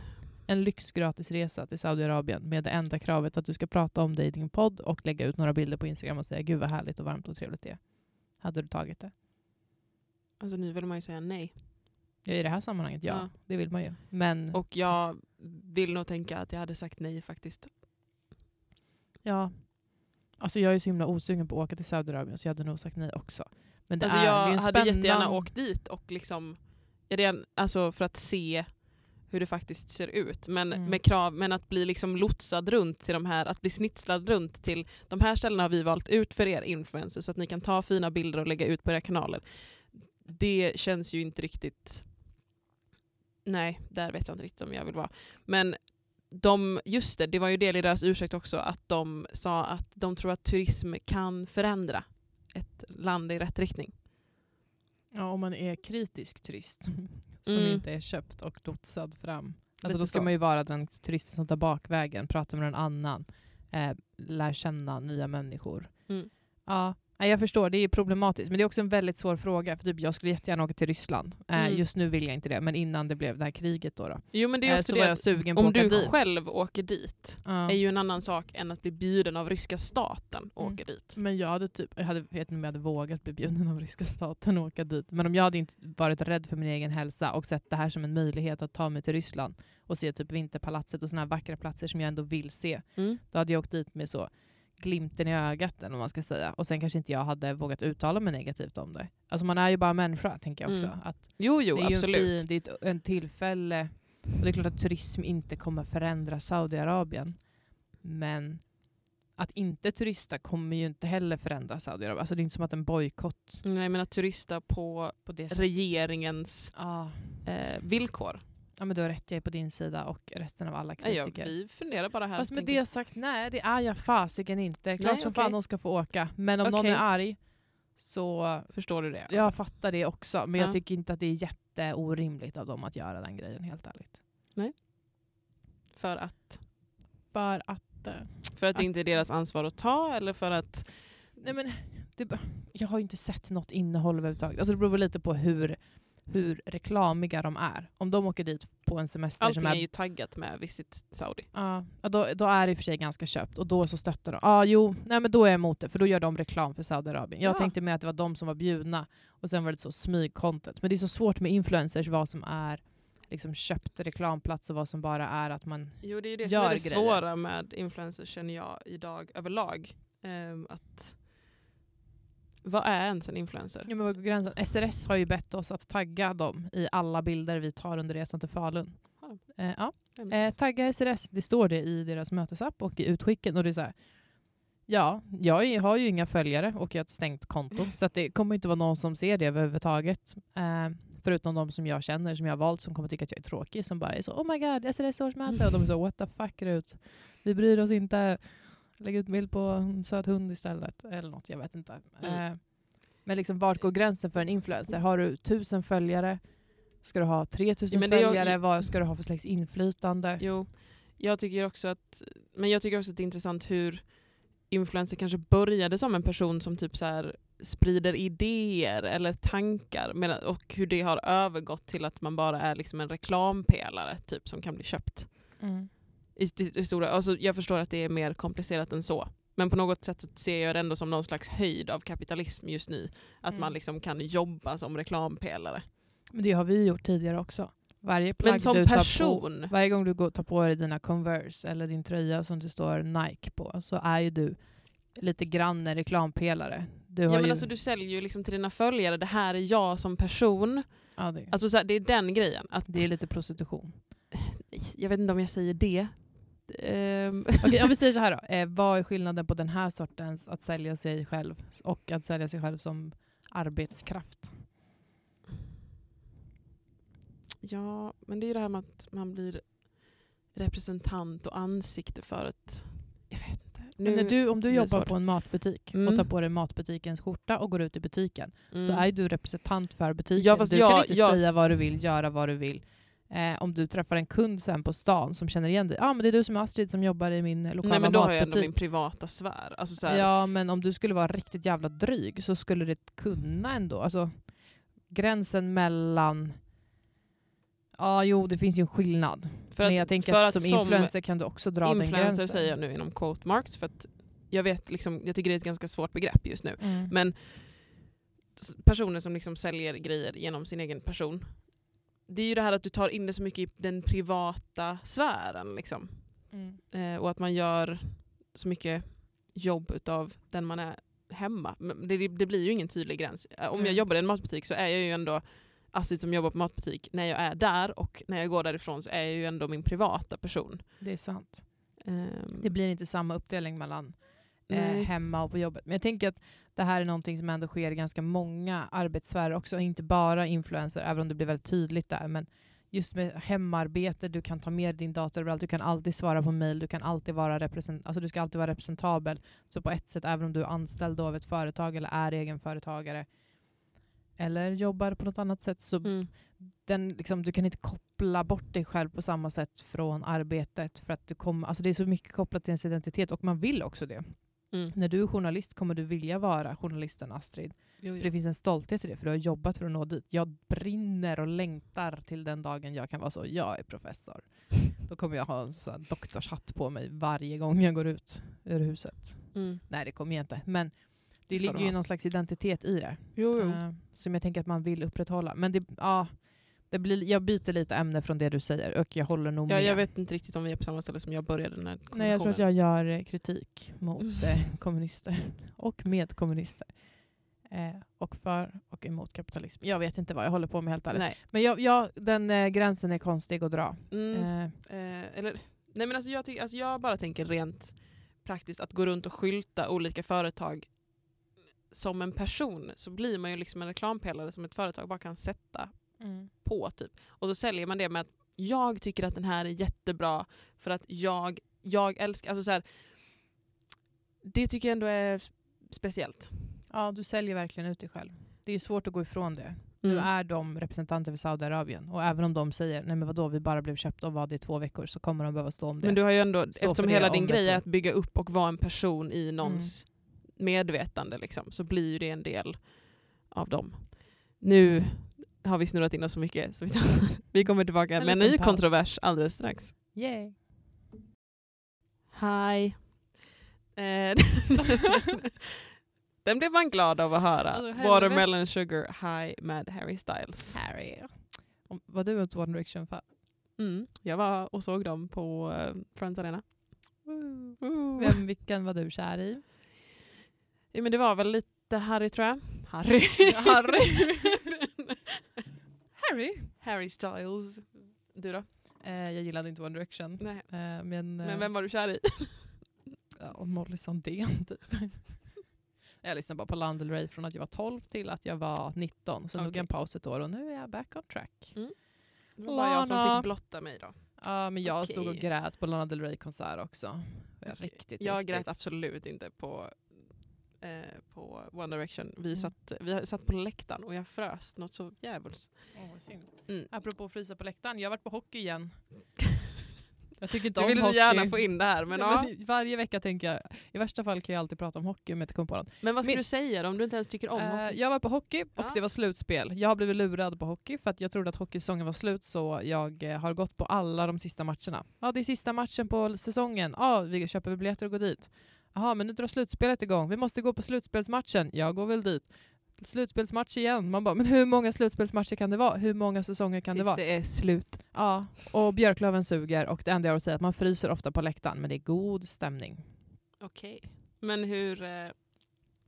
En lyxgratisresa till Saudiarabien med det enda kravet att du ska prata om det i din podd och lägga ut några bilder på Instagram och säga gud vad härligt och varmt och trevligt det är. Hade du tagit det? Alltså nu vill man ju säga nej. Ja, I det här sammanhanget, ja. Ja. Det vill man ju. Men Och jag vill nog tänka att jag hade sagt nej faktiskt. ja, alltså jag är så himla osugen på att åka till Saudiarabien så jag hade nog sagt nej också. Men det Alltså är, det är jag ju en hade jättegärna spännande- åkt dit och liksom, gärna- alltså för att se hur det faktiskt ser ut. Men, Mm. med krav, men att bli liksom lotsad runt till de här, att bli snitslad runt till de här ställena har vi valt ut för er influencers så att ni kan ta fina bilder och lägga ut på era kanaler. Det känns ju inte riktigt... Nej, där vet jag inte riktigt om jag vill vara. Men de, just det, det var ju del i deras ursäkt också att de sa att de tror att turism kan förändra ett land i rätt riktning. Ja, om man är kritisk turist som Mm. inte är köpt och lotsad fram. Alltså då ska så. man ju vara den turisten som tar bakvägen, pratar med någon annan, eh, lär känna nya människor. Mm. Ja, Nej, jag förstår, det är problematiskt. Men det är också en väldigt svår fråga. För typ, jag skulle jättegärna åka till Ryssland. Eh, Mm. Just nu vill jag inte det, men innan det blev det här kriget då. då. Jo men det är Eh, också så det var jag sugen på att om åka du dit. själv åker dit Ja. är ju en annan sak än att bli bjuden av ryska staten och Mm. åka dit. Men jag hade typ, jag hade, vet inte om jag hade vågat bli bjuden av ryska staten och åka dit. Men om jag hade inte varit rädd för min egen hälsa och sett det här som en möjlighet att ta mig till Ryssland och se typ Vinterpalatset och såna här vackra platser som jag ändå vill se. Mm. Då hade jag åkt dit med så glimten i ögat eller vad man ska säga. Och sen kanske inte jag hade vågat uttala mig negativt om det. Alltså man är ju bara människa tänker jag också. Mm. Att Jo, jo det är ju absolut. En, fin, det är ett, en tillfälle. Och det är klart att turism inte kommer förändra Saudiarabien. Men att inte turista kommer ju inte heller förändra Saudiarabien. Alltså det är inte som att en bojkott Nej men att turista på på regeringens Ja. eh, villkor. Ja, men du har rätt. Jag är på din sida och resten av alla Nej, kritiker. vi funderar bara här. Fast med tänker- det sagt, nej det är jag fasiken inte. Klart Nej, som okej. fan de ska få åka. Men om någon Okej. är arg så Förstår du det? Jag fattar det också, men Ja. jag tycker inte att det är jätteorimligt av dem att göra den grejen, helt ärligt. För att, För att... eh, för att det Att- inte är deras ansvar att ta eller för att... Nej men, det, jag har ju inte sett något innehåll överhuvudtaget. Alltså det beror lite på hur, hur reklamiga de är. Om de åker dit på en semester Allting som är... är ju taggat med Visit Saudi. Ja, då, då är det i och för sig ganska köpt och då så stöttar de. Ja, jo, nej men då är jag emot det för då gör de reklam för Saudiarabien. Jag Ja. tänkte mer att det var de som var bjudna och sen var det så smygcontent. Men det är så svårt med influencers vad som är liksom köpt reklamplats och vad som bara är att man Jo det är ju det som Gör är det grejer. svåra med influencers känner jag idag överlag. Ehm, att, vad är ens en influencer? Ja, men var går gränsen? SRS har ju bett oss att tagga dem i alla bilder vi tar under resan till Falun. Eh, ja. Eh, tagga SRS, det står det i deras mötesapp och i utskicken. Och det är så här, ja, jag har ju inga följare och jag har ett stängt konto. Så att det kommer inte vara någon som ser det överhuvudtaget. Eh, förutom de som jag känner, som jag har valt, som kommer tycka att jag är tråkig. Som bara är så oh my god, SRS årsmöte. Och de är så what the fuck Rut. Vi bryr oss inte. Lägg ut bild på en söt hund istället. Eller något, jag vet inte. Mm. Eh, men liksom, vart går gränsen för en influencer? Har du tusen följare? Ska du ha 3000 Ja, följare? Vad ska du ha för slags inflytande? Jo, jag tycker också att, men jag tycker också att det är intressant hur influencer kanske började som en person som typ så här sprider idéer eller tankar medan, och hur det har övergått till att man bara är liksom en reklampelare typ som kan bli köpt. Mm. I, i, i stora, alltså jag förstår att det är mer komplicerat än så. Men på något sätt ser jag det ändå som någon slags höjd av kapitalism just nu. Att Mm. man liksom kan jobba som reklampelare. Men det har vi gjort tidigare också. Varje plagg Men som du tar person, på, varje gång du går, tar på dig dina Converse eller din tröja som det står Nike på så är ju du lite grann en reklampelare. Du har ja, men ju, alltså, du säljer ju liksom till dina följare, det här är jag som person. ja, det, Alltså så här, det är den grejen. Att, det är lite prostitution. Jag vet inte om jag säger det. Ehm, Okej, om vi säger så här då. Eh, vad är skillnaden på den här sortens att sälja sig själv och att sälja sig själv som arbetskraft? ja, men det är ju det här med att man blir representant och ansikte för ett... Jag vet inte. Men när du, om du jobbar på en matbutik Mm. och tar på dig matbutikens skjorta och går ut i butiken, Mm. då är du representant för butiken. Ja, du jag- kan inte jag- säga vad du vill, göra vad du vill. Eh, om du träffar en kund sen på stan som känner igen dig. Ja, ah, men det är du som är Astrid som jobbar i min lokala Nej men då har jag ändå matbutik. min privata sfär. Alltså, så här, Ja, men om du skulle vara riktigt jävla dryg så skulle det kunna ändå. Alltså, gränsen mellan... Ja, jo, det finns ju en skillnad. för men att- jag tänker för att som influencer kan du också dra den influencer gränsen. säger jag nu inom quote marks för att jag vet liksom, jag tycker det är ett ganska svårt begrepp just nu. Mm. Men personer som liksom säljer grejer genom sin egen person. Det är ju det här att du tar in det så mycket i den privata sfären. Liksom. Mm. Eh, och att man gör så mycket jobb utav den man är hemma. Men det, det blir ju ingen tydlig gräns. Eh, Om jag Nej. jobbar i en matbutik så är jag ju ändå Astrid som jobbar på matbutik när jag är där och när jag går därifrån så är jag ju ändå min privata person. Det är sant. Ehm, Det blir inte samma uppdelning mellan eh, hemma och på jobbet. Men jag tänker att det här är någonting som ändå sker i ganska många arbetssfärer också, inte bara influencer, även om det blir väldigt tydligt där. Men just med hemarbete, du kan ta med din dator överallt, du kan alltid svara på mail, du kan alltid vara represent alltså du ska alltid vara representabel. Så på ett sätt, även om du är anställd av ett företag eller är egenföretagare eller jobbar på något annat sätt, så mm. den, liksom, du kan inte koppla bort dig själv på samma sätt från arbetet. För att du kommer, alltså det är så mycket kopplat till ens identitet och man vill också det. Mm. När du är journalist kommer du vilja vara journalisten Astrid. Jo, För det finns en stolthet i det, för du har jobbat för att nå dit. Jag brinner och längtar till den dagen jag kan vara så, jag är professor. Då kommer jag ha en sån doktorshatt på mig varje gång jag går ut ur huset. Mm. Nej, det kommer jag inte. Men det, ska ligger ju någon slags identitet i det. Jo, jo. eh, som jag tänker att man vill upprätthålla. Men det, ja, det blir, jag byter lite ämne från det du säger och jag håller nog Ja, med. jag vet inte riktigt om vi är på samma ställe som jag började den här Nej, jag tror att jag gör eh, kritik mot Mm. kommunister och med kommunister. Eh, och för och emot kapitalism. Jag vet inte vad jag håller på med helt ärligt. Nej. Men jag, jag, den eh, gränsen är konstig att dra. Mm. Eh, Eh, eller, nej men alltså jag, tycker, alltså jag bara tänker rent praktiskt att gå runt och skylta olika företag som en person så blir man ju liksom en reklampelare som ett företag bara kan sätta på. typ. Och så säljer man det med att jag tycker att den här är jättebra för att jag, jag älskar... Alltså så här, det tycker jag ändå är speciellt. Ja, du säljer verkligen ut dig själv. Det är ju svårt att gå ifrån det. Nu Mm. är de representanter för Saudiarabien och även om de säger nej men vadå vi bara blev köpta och var det i två veckor så kommer de behöva stå om det. Men du har ju ändå, eftersom hela din grej är att bygga upp och vara en person i någons medvetande liksom, så blir ju det en del av dem. Nu har vi snurrat in oss så mycket så vi, tar, vi kommer tillbaka med en ny paus. kontrovers alldeles strax. Yay. Hi. Eh, Den blev man glad av att höra. Alltså. Watermelon Sugar High med Harry Styles. Harry. Var du ett One Direction-fan? Mm. Jag var och såg dem på uh, Friends Arena. Ooh. Vem, vilken var du kär i? Ja, men det var väl lite Harry tror jag. Harry. Harry. Harry? Harry Styles. Du då? Eh, jag gillade inte One Direction. Nej. Eh, men eh, Men vem var du kär i? ja, och Molly Sandén typ. jag lyssnade bara på Lana Del Rey från att jag var 12 till att jag var 19. Sen tog Okej. jag en paus ett år och nu är jag back on track. Det var bara jag som Lana. fick blotta mig då. Ja, men jag stod och Okej. grät på Lana Del Rey-konsert också. Okej. Riktigt, Jag riktigt. grät absolut inte på, eh, på One Direction. Vi, Mm. satt, vi satt på läktaren och jag frös något så djävulskt. Vad synd. Mm. Apropå att frysa på läktaren, jag har varit på hockey igen. Jag tycker inte Du om vill så hockey. gärna få in det här. Men, Ja, ja. men varje vecka tänker jag, i värsta fall kan jag alltid prata om hockey om jag inte kommer på något. men vad ska Min- du säga då, om du inte ens tycker om Eh, hockey? jag var på hockey och Ja. det var slutspel. Jag har blivit lurad på hockey för att jag trodde att hockeysäsongen var slut så jag eh, har gått på alla de sista matcherna. Ja, det är sista matchen på säsongen. Ja, vi köper biljetter och går dit. Jaha, men nu drar slutspelet igång. Vi måste gå på slutspelsmatchen. Jag går väl dit. Slutspelsmatch igen. Man bara, men hur många slutspelsmatcher kan det vara? Hur många säsonger kan det Tills vara? det är slut. Ja, och Björklöven suger och det enda jag har att säga är att man fryser ofta på läktaren men det är god stämning. Okej. Men hur, eh,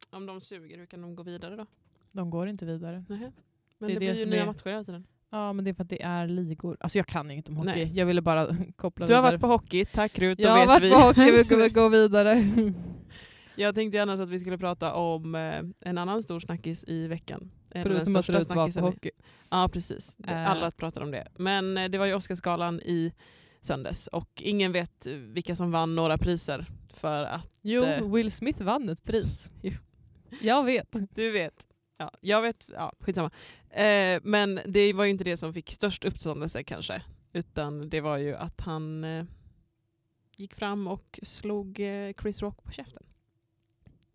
om de suger, hur kan de gå vidare då? De går inte vidare. Nähä. Men Det det, det blir ju nya är- matcher hela tiden. Ja, men det är för att det är ligor. Alltså jag kan inget om hockey. Nej. Jag ville bara koppla Du har vidare. varit på hockey, tack Rut, Jag har varit vi. på hockey, vi kommer gå vidare. Jag tänkte annars att vi skulle prata om eh, en annan stor snackis i veckan. Förutom att Rut var på hockey. Ja, precis. Eh. Alla pratar om det. Men eh, det var ju Oscarsgalan i söndags och ingen vet vilka som vann några priser för att Jo. Will Smith vann ett pris. Jag vet. du vet. Ja, jag vet, ja, skitsamma. Eh, men det var ju inte det som fick störst uppståndelse kanske. Utan det var ju att han eh, gick fram och slog eh, Chris Rock på käften.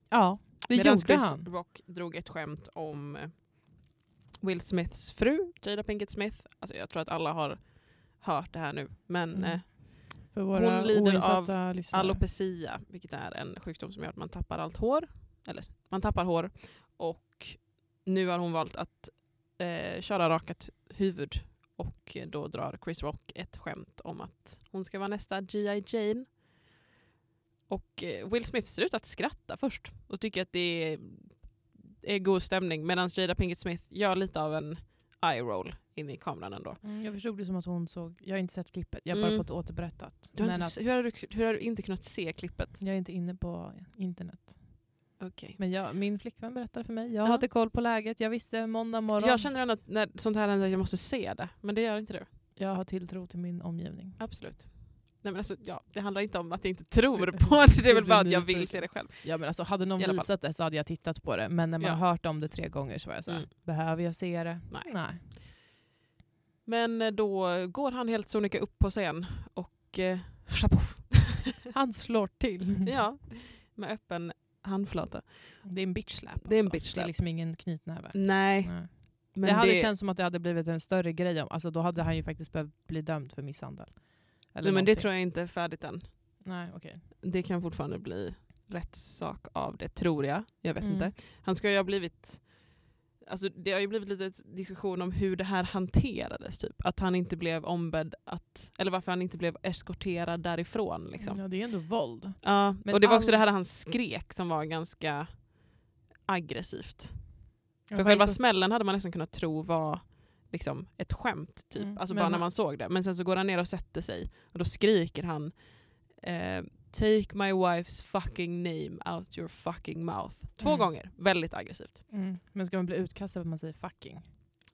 Ja, det Medans gjorde Chris han. Rock drog ett skämt om eh, Will Smiths fru, Jada Pinkett Smith. Alltså jag tror att alla har hört det här nu. Men Mm. eh, Hon lider oinsatta lyssnare. alopecia, vilket är en sjukdom som gör att man tappar allt hår. Eller man tappar hår. Och nu har hon valt att eh, köra rakat huvud. Och eh, då drar Chris Rock ett skämt om att hon ska vara nästa G.I. Jane. Och eh, Will Smith ser ut att skratta först och tycker att det är, är god stämning. Medan Jada Pinkett Smith gör lite av en eye roll in i kameran ändå. Mm, jag förstod det som att hon såg, jag har inte sett klippet, jag har bara Mm. fått återberättat. Du har inte, att hur, har du, hur har du inte kunnat se klippet? jag är inte inne på internet. Okej. Men jag, min flickvän berättade för mig, jag Ja. hade koll på läget, jag visste måndag morgon. Jag känner ändå att när sånt här händer att jag måste se det. Men det gör inte du. jag har tilltro till min omgivning. Absolut. Nej, men alltså, ja, det handlar inte om att jag inte tror på det. Det är väl bara att jag vill se det själv. Ja, men alltså, hade någon visat det så hade jag tittat på det. Men när man Ja. har hört om det tre gånger så var jag såhär, Mm. behöver jag se det? Nej. Nej. Men eh, då går han helt sonika upp på scen och eh. Han slår till. ja. med öppen handflata. Det är en bitch slap. Det är en alltså. bitch Det slap. är liksom ingen knytnäve. Nej, Nej. men det hade det, känts som att det hade blivit en större grej. Om, alltså då hade han ju faktiskt behövt bli dömd för misshandel. Eller nej, men det tror jag inte är färdigt än. Nej, okej. Det kan fortfarande bli rättssak av det, tror jag. Jag vet Mm. inte. Han ska ju ha blivit... Alltså det har ju blivit lite diskussion om hur det här hanterades. Typ. Att han inte blev ombedd att... Eller varför han inte blev eskorterad därifrån. Liksom. Ja, det är ändå våld. Ja, Men och det var också all- det här han skrek som var ganska aggressivt. För själva smällen hade man nästan kunnat tro var liksom ett skämt, typ. Mm, alltså bara när man såg det. Men sen så går han ner och sätter sig och då skriker han eh, Take my wife's fucking name out your fucking mouth. Två Mm. gånger. Väldigt aggressivt. Mm. Men ska man bli utkastad för att man säger fucking?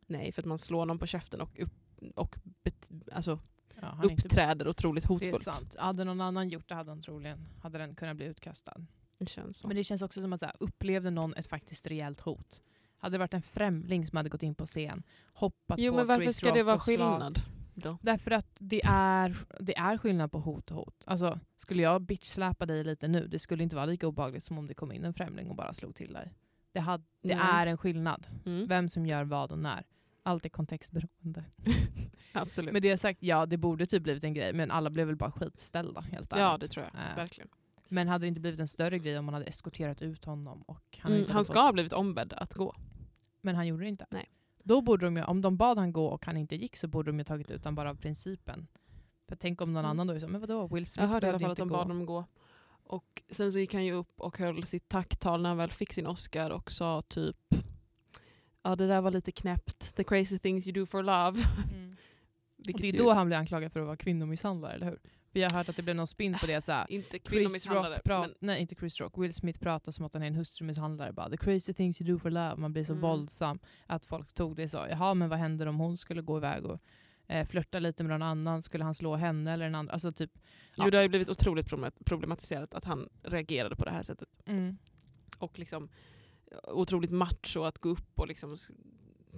Nej, för att man slår någon på käften och, upp, och bet, alltså, Ja, är inte- uppträder otroligt Det är hotfullt. sant. Hade någon annan gjort det hade han troligen hade den kunnat bli utkastad. Det känns så. Men det känns också som att så här, upplevde någon ett faktiskt rejält hot? Hade det varit en främling som hade gått in på scen, hoppat jo på men varför ska det vara skillnad? Då? Därför att det är, det är skillnad på hot och hot. Alltså, skulle jag bitch-släpa dig lite nu, det skulle inte vara lika obehagligt som om det kom in en främling och bara slog till dig. Det, hade, det är en skillnad. Mm. Vem som gör vad och när. Allt är kontextberoende. Absolut. Med det sagt, ja det borde typ blivit en grej, men alla blev väl bara skitställda helt ärligt. ja det tror jag. Eh, Verkligen. Men hade det inte blivit en större grej om man hade eskorterat ut honom? Och han, Mm, han ska ha blivit ombedd att gå. men han gjorde det inte. Nej. Då borde de ju, om de bad han gå och han inte gick så borde de ju tagit ut honom bara av principen. För tänk om någon Mm. annan då är så, men vadå, Will Smith Jag hörde i alla fall att de gå. bad honom gå. Och sen så gick han ju upp och höll sitt tacktal när han väl fick sin Oscar och sa typ Ja det där var lite knäppt. The crazy things you do for love. Mm. Och det är då han blir anklagad för att vara kvinnomisshandlare, eller hur? Jag har hört att det blev någon spin på det. Så här, inte Chris kvinnomisshandlare. Men nej inte Chris Rock, Will Smith pratar som att han är en hustrumisshandlare. Bara, The crazy things you do for love. Man blir så Mm. våldsam att folk tog det så. Jaha, men vad händer om hon skulle gå iväg och eh, flörta lite med någon annan? Skulle han slå henne eller en annan? Alltså typ, Ja. Jo, det har ju blivit otroligt problem- problematiserat att han reagerade på det här sättet. mm. Och liksom otroligt macho att gå upp och liksom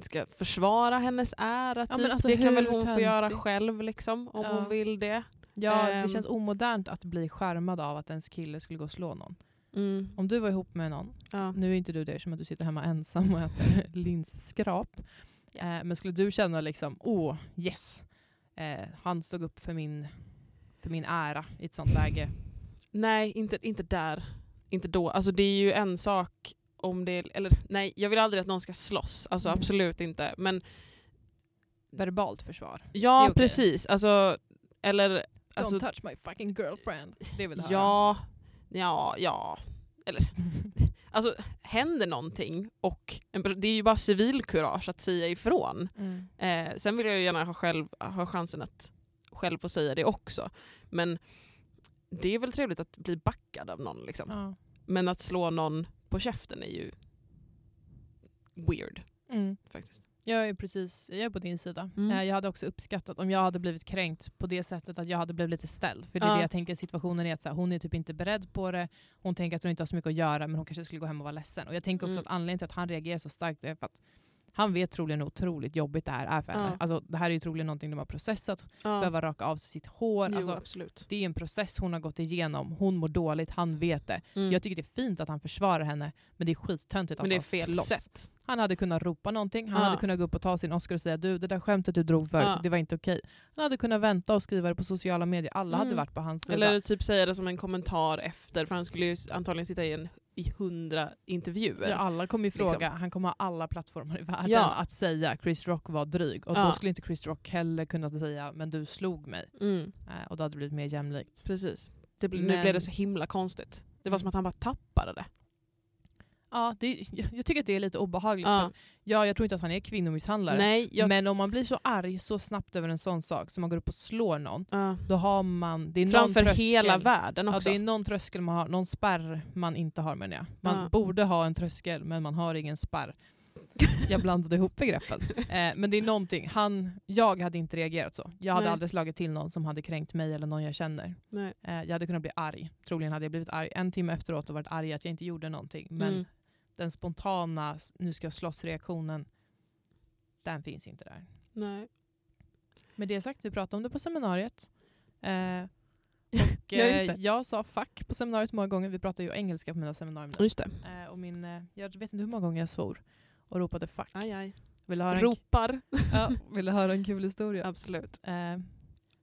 ska försvara hennes ära. Ja, Typ. men alltså, det kan väl hon få göra själv liksom, om Ja. hon vill det. Ja, Ehm. det känns omodernt att bli skärmad av att ens kille skulle gå och slå någon. Mm. Om du var ihop med någon, Ja. nu är inte du det som att du sitter hemma ensam och äter linsskrap. Eh, men skulle du känna liksom, åh yes, eh, han stod upp för min, för min ära i ett sånt läge. Nej, inte, inte där. Inte då. Alltså det är ju en sak om det... Eller nej, jag vill aldrig att någon ska slåss. Alltså Mm. absolut inte. Men Verbalt försvar. ja, okej. precis. Alltså, eller... Don't Alltså, touch my fucking girlfriend. Det vill jag ja, ja, ja. Eller, alltså händer någonting och en, det är ju bara civilkurage att säga ifrån. Mm. Eh, sen vill jag ju gärna ha, själv, ha chansen att själv få säga det också. Men det är väl trevligt att bli backad av någon. Liksom. Ja. Men att slå någon på käften är ju weird Mm. faktiskt. Jag är precis jag är på din sida. Mm. Eh, Jag hade också uppskattat om jag hade blivit kränkt på det sättet att jag hade blivit lite ställd. För det är Ja. det jag tänker situationen är att här, hon är typ inte beredd på det. Hon tänker att hon inte har så mycket att göra men hon kanske skulle gå hem och vara ledsen. Och jag tänker också Mm. att anledningen till att han reagerar så starkt är för att han vet troligen hur otroligt jobbigt det här är för henne. Ja. Alltså, det här är ju troligen någonting de har processat. Ja. Behöva raka av sig sitt hår. Jo, Alltså, det är en process hon har gått igenom. Hon mår dåligt, han vet det. Mm. Jag tycker det är fint att han försvarar henne men det är skittöntigt att Men det är fel sätt. Han hade kunnat ropa någonting, han Ja. hade kunnat gå upp och ta sin Oscar och säga du, det där skämtet du drog förut, Ja. det var inte okej. Han hade kunnat vänta och skriva det på sociala medier, alla hade Mm. varit på hans sida. Eller typ säga det som en kommentar efter, för han skulle ju antagligen sitta i en i hundra intervjuer. ja, alla kommer ju liksom. fråga, han kommer ha alla plattformar i världen Ja. att säga Chris Rock var dryg. Och Ja. då skulle inte Chris Rock heller kunna säga men du slog mig. Mm, Eh, och då hade det blivit mer jämlikt. precis. Det, bl- Nu Men- blev det så himla konstigt. Det var som att han bara tappade det. Ja, det, jag, tycker att det är lite obehagligt. Ja. Att, ja, jag tror inte att han är kvinnomisshandlare. Nej, jag, Men om man blir så arg så snabbt över en sån sak, som man går upp och slår någon, ja. då har man... Det är någon Framför tröskel. hela världen Ja, också. det är någon tröskel man har, någon spärr man inte har menar jag. Man Ja. borde ha en tröskel men man har ingen spärr. Jag blandade ihop begreppen. Eh, men det är någonting, han, jag hade inte reagerat så. Jag hade Nej. aldrig slagit till någon som hade kränkt mig eller någon jag känner. Eh, jag hade kunnat bli arg. Troligen hade jag blivit arg en timme efteråt och varit arg att jag inte gjorde någonting. Men Mm. Den spontana, nu ska jag slåss-reaktionen, den finns inte där. Nej. Med det sagt, vi pratade om det på seminariet. Eh, Och, Ja, eh, jag sa fuck på seminariet många gånger. Vi pratar ju engelska på mina seminarier. Just. Eh, och min, eh, jag vet inte hur många gånger jag svor och ropade fuck. Aj, aj. Vill höra en, Ropar. ja, vill höra en kul historia? Absolut. Eh,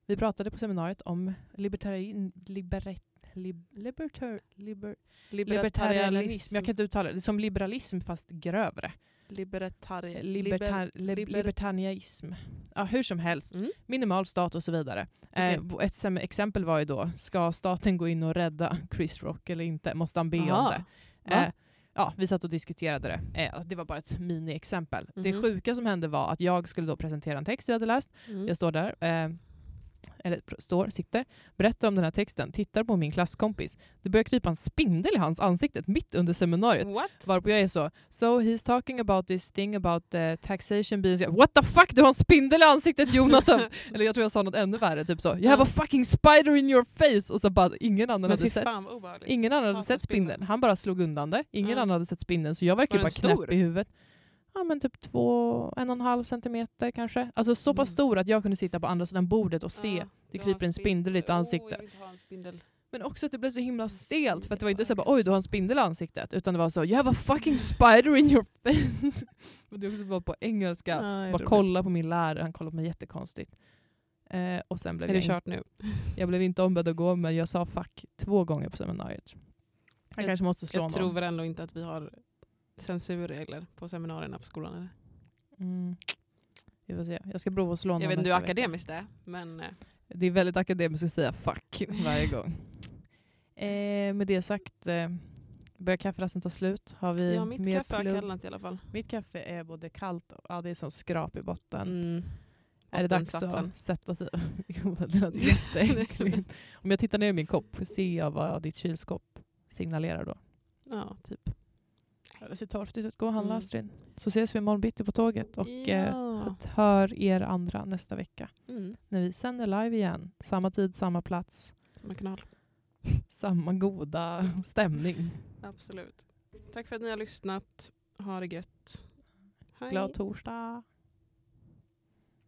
vi pratade på seminariet om libertarian, liberet, lib, libertar, liber, libertarianism. Jag kan inte uttala det. Det är som liberalism fast grövre. Libertari... Libertar, lib, liber- libertarianism. Ja, hur som helst. Mm. Minimal stat och så vidare. Okej. Eh, ett exempel var ju då, ska staten gå in och rädda Chris Rock eller inte? Måste han be om Aha. det? Va? Eh, ja, vi satt och diskuterade det. Eh, det var bara ett mini-exempel. Det Mhm. sjuka som hände var att jag skulle då presentera en text jag hade läst. Mm. Jag står där, eh, eller står, sitter, berättar om den här texten, tittar på min klasskompis. Det börjar krypa en spindel i hans ansikte mitt under seminariet. What? Varpå jag är så, so he's talking about this thing about uh, taxation being... What the fuck, du har en spindel i ansiktet Jonathan! Eller jag tror jag sa något ännu värre, typ så, you have a fucking spider in your face! Och så bara, ingen annan hade sett. Ingen annan hade sett spindeln. Han bara slog undan det. Ingen Ja. annan hade sett spindeln, så jag verkar bara knäpp i huvudet. Ja men typ två, en och en halv centimeter kanske. Alltså så pass Mm. stor att jag kunde sitta på andra sidan bordet och se. Ja, det kryper en spindel i ditt ansikte. spindel. Men också att det blev så himla stelt, för att det var inte så bara, oj du har en spindel i ansiktet, utan det var så you have a fucking spider in your face. och det också var på engelska. Är bara kolla på min lärare, han kollade på mig jättekonstigt. Eh, och sen blev Är det jag, kört nu? jag blev inte ombedd att gå, men jag sa fuck två gånger på seminariet. Jag, Jag- kanske måste slå Jag tror någon. väl ändå inte att vi har censurregler på seminarierna på skolan. Eller? Mm. Vi får se. Jag ska prova att slå någon Jag vet inte hur akademiskt det är, men eh, Det är väldigt akademiskt att säga fuck varje gång. Eh, med det sagt, eh, börjar kafferasten ta slut? Har vi ja, mitt mer kaffe har kallnat i alla fall. Mitt kaffe är både kallt och ja, det är som skrap i botten. Mm. Är det dags att sätta sig? Det låter jätteäckligt. Om jag tittar ner i min kopp, ser jag vad ditt kylskåp signalerar då? Ja, typ. Det ser torftigt ut. Gå och handla Mm. Astrid. Så ses vi imorgon bitti på tåget och eh, ja. hör er andra nästa vecka. mm. När vi sänder live igen. Samma tid, samma plats. Samma kanal. Samma goda stämning. Absolut. Tack för att ni har lyssnat. Ha det gött. Hej. Glad torsdag.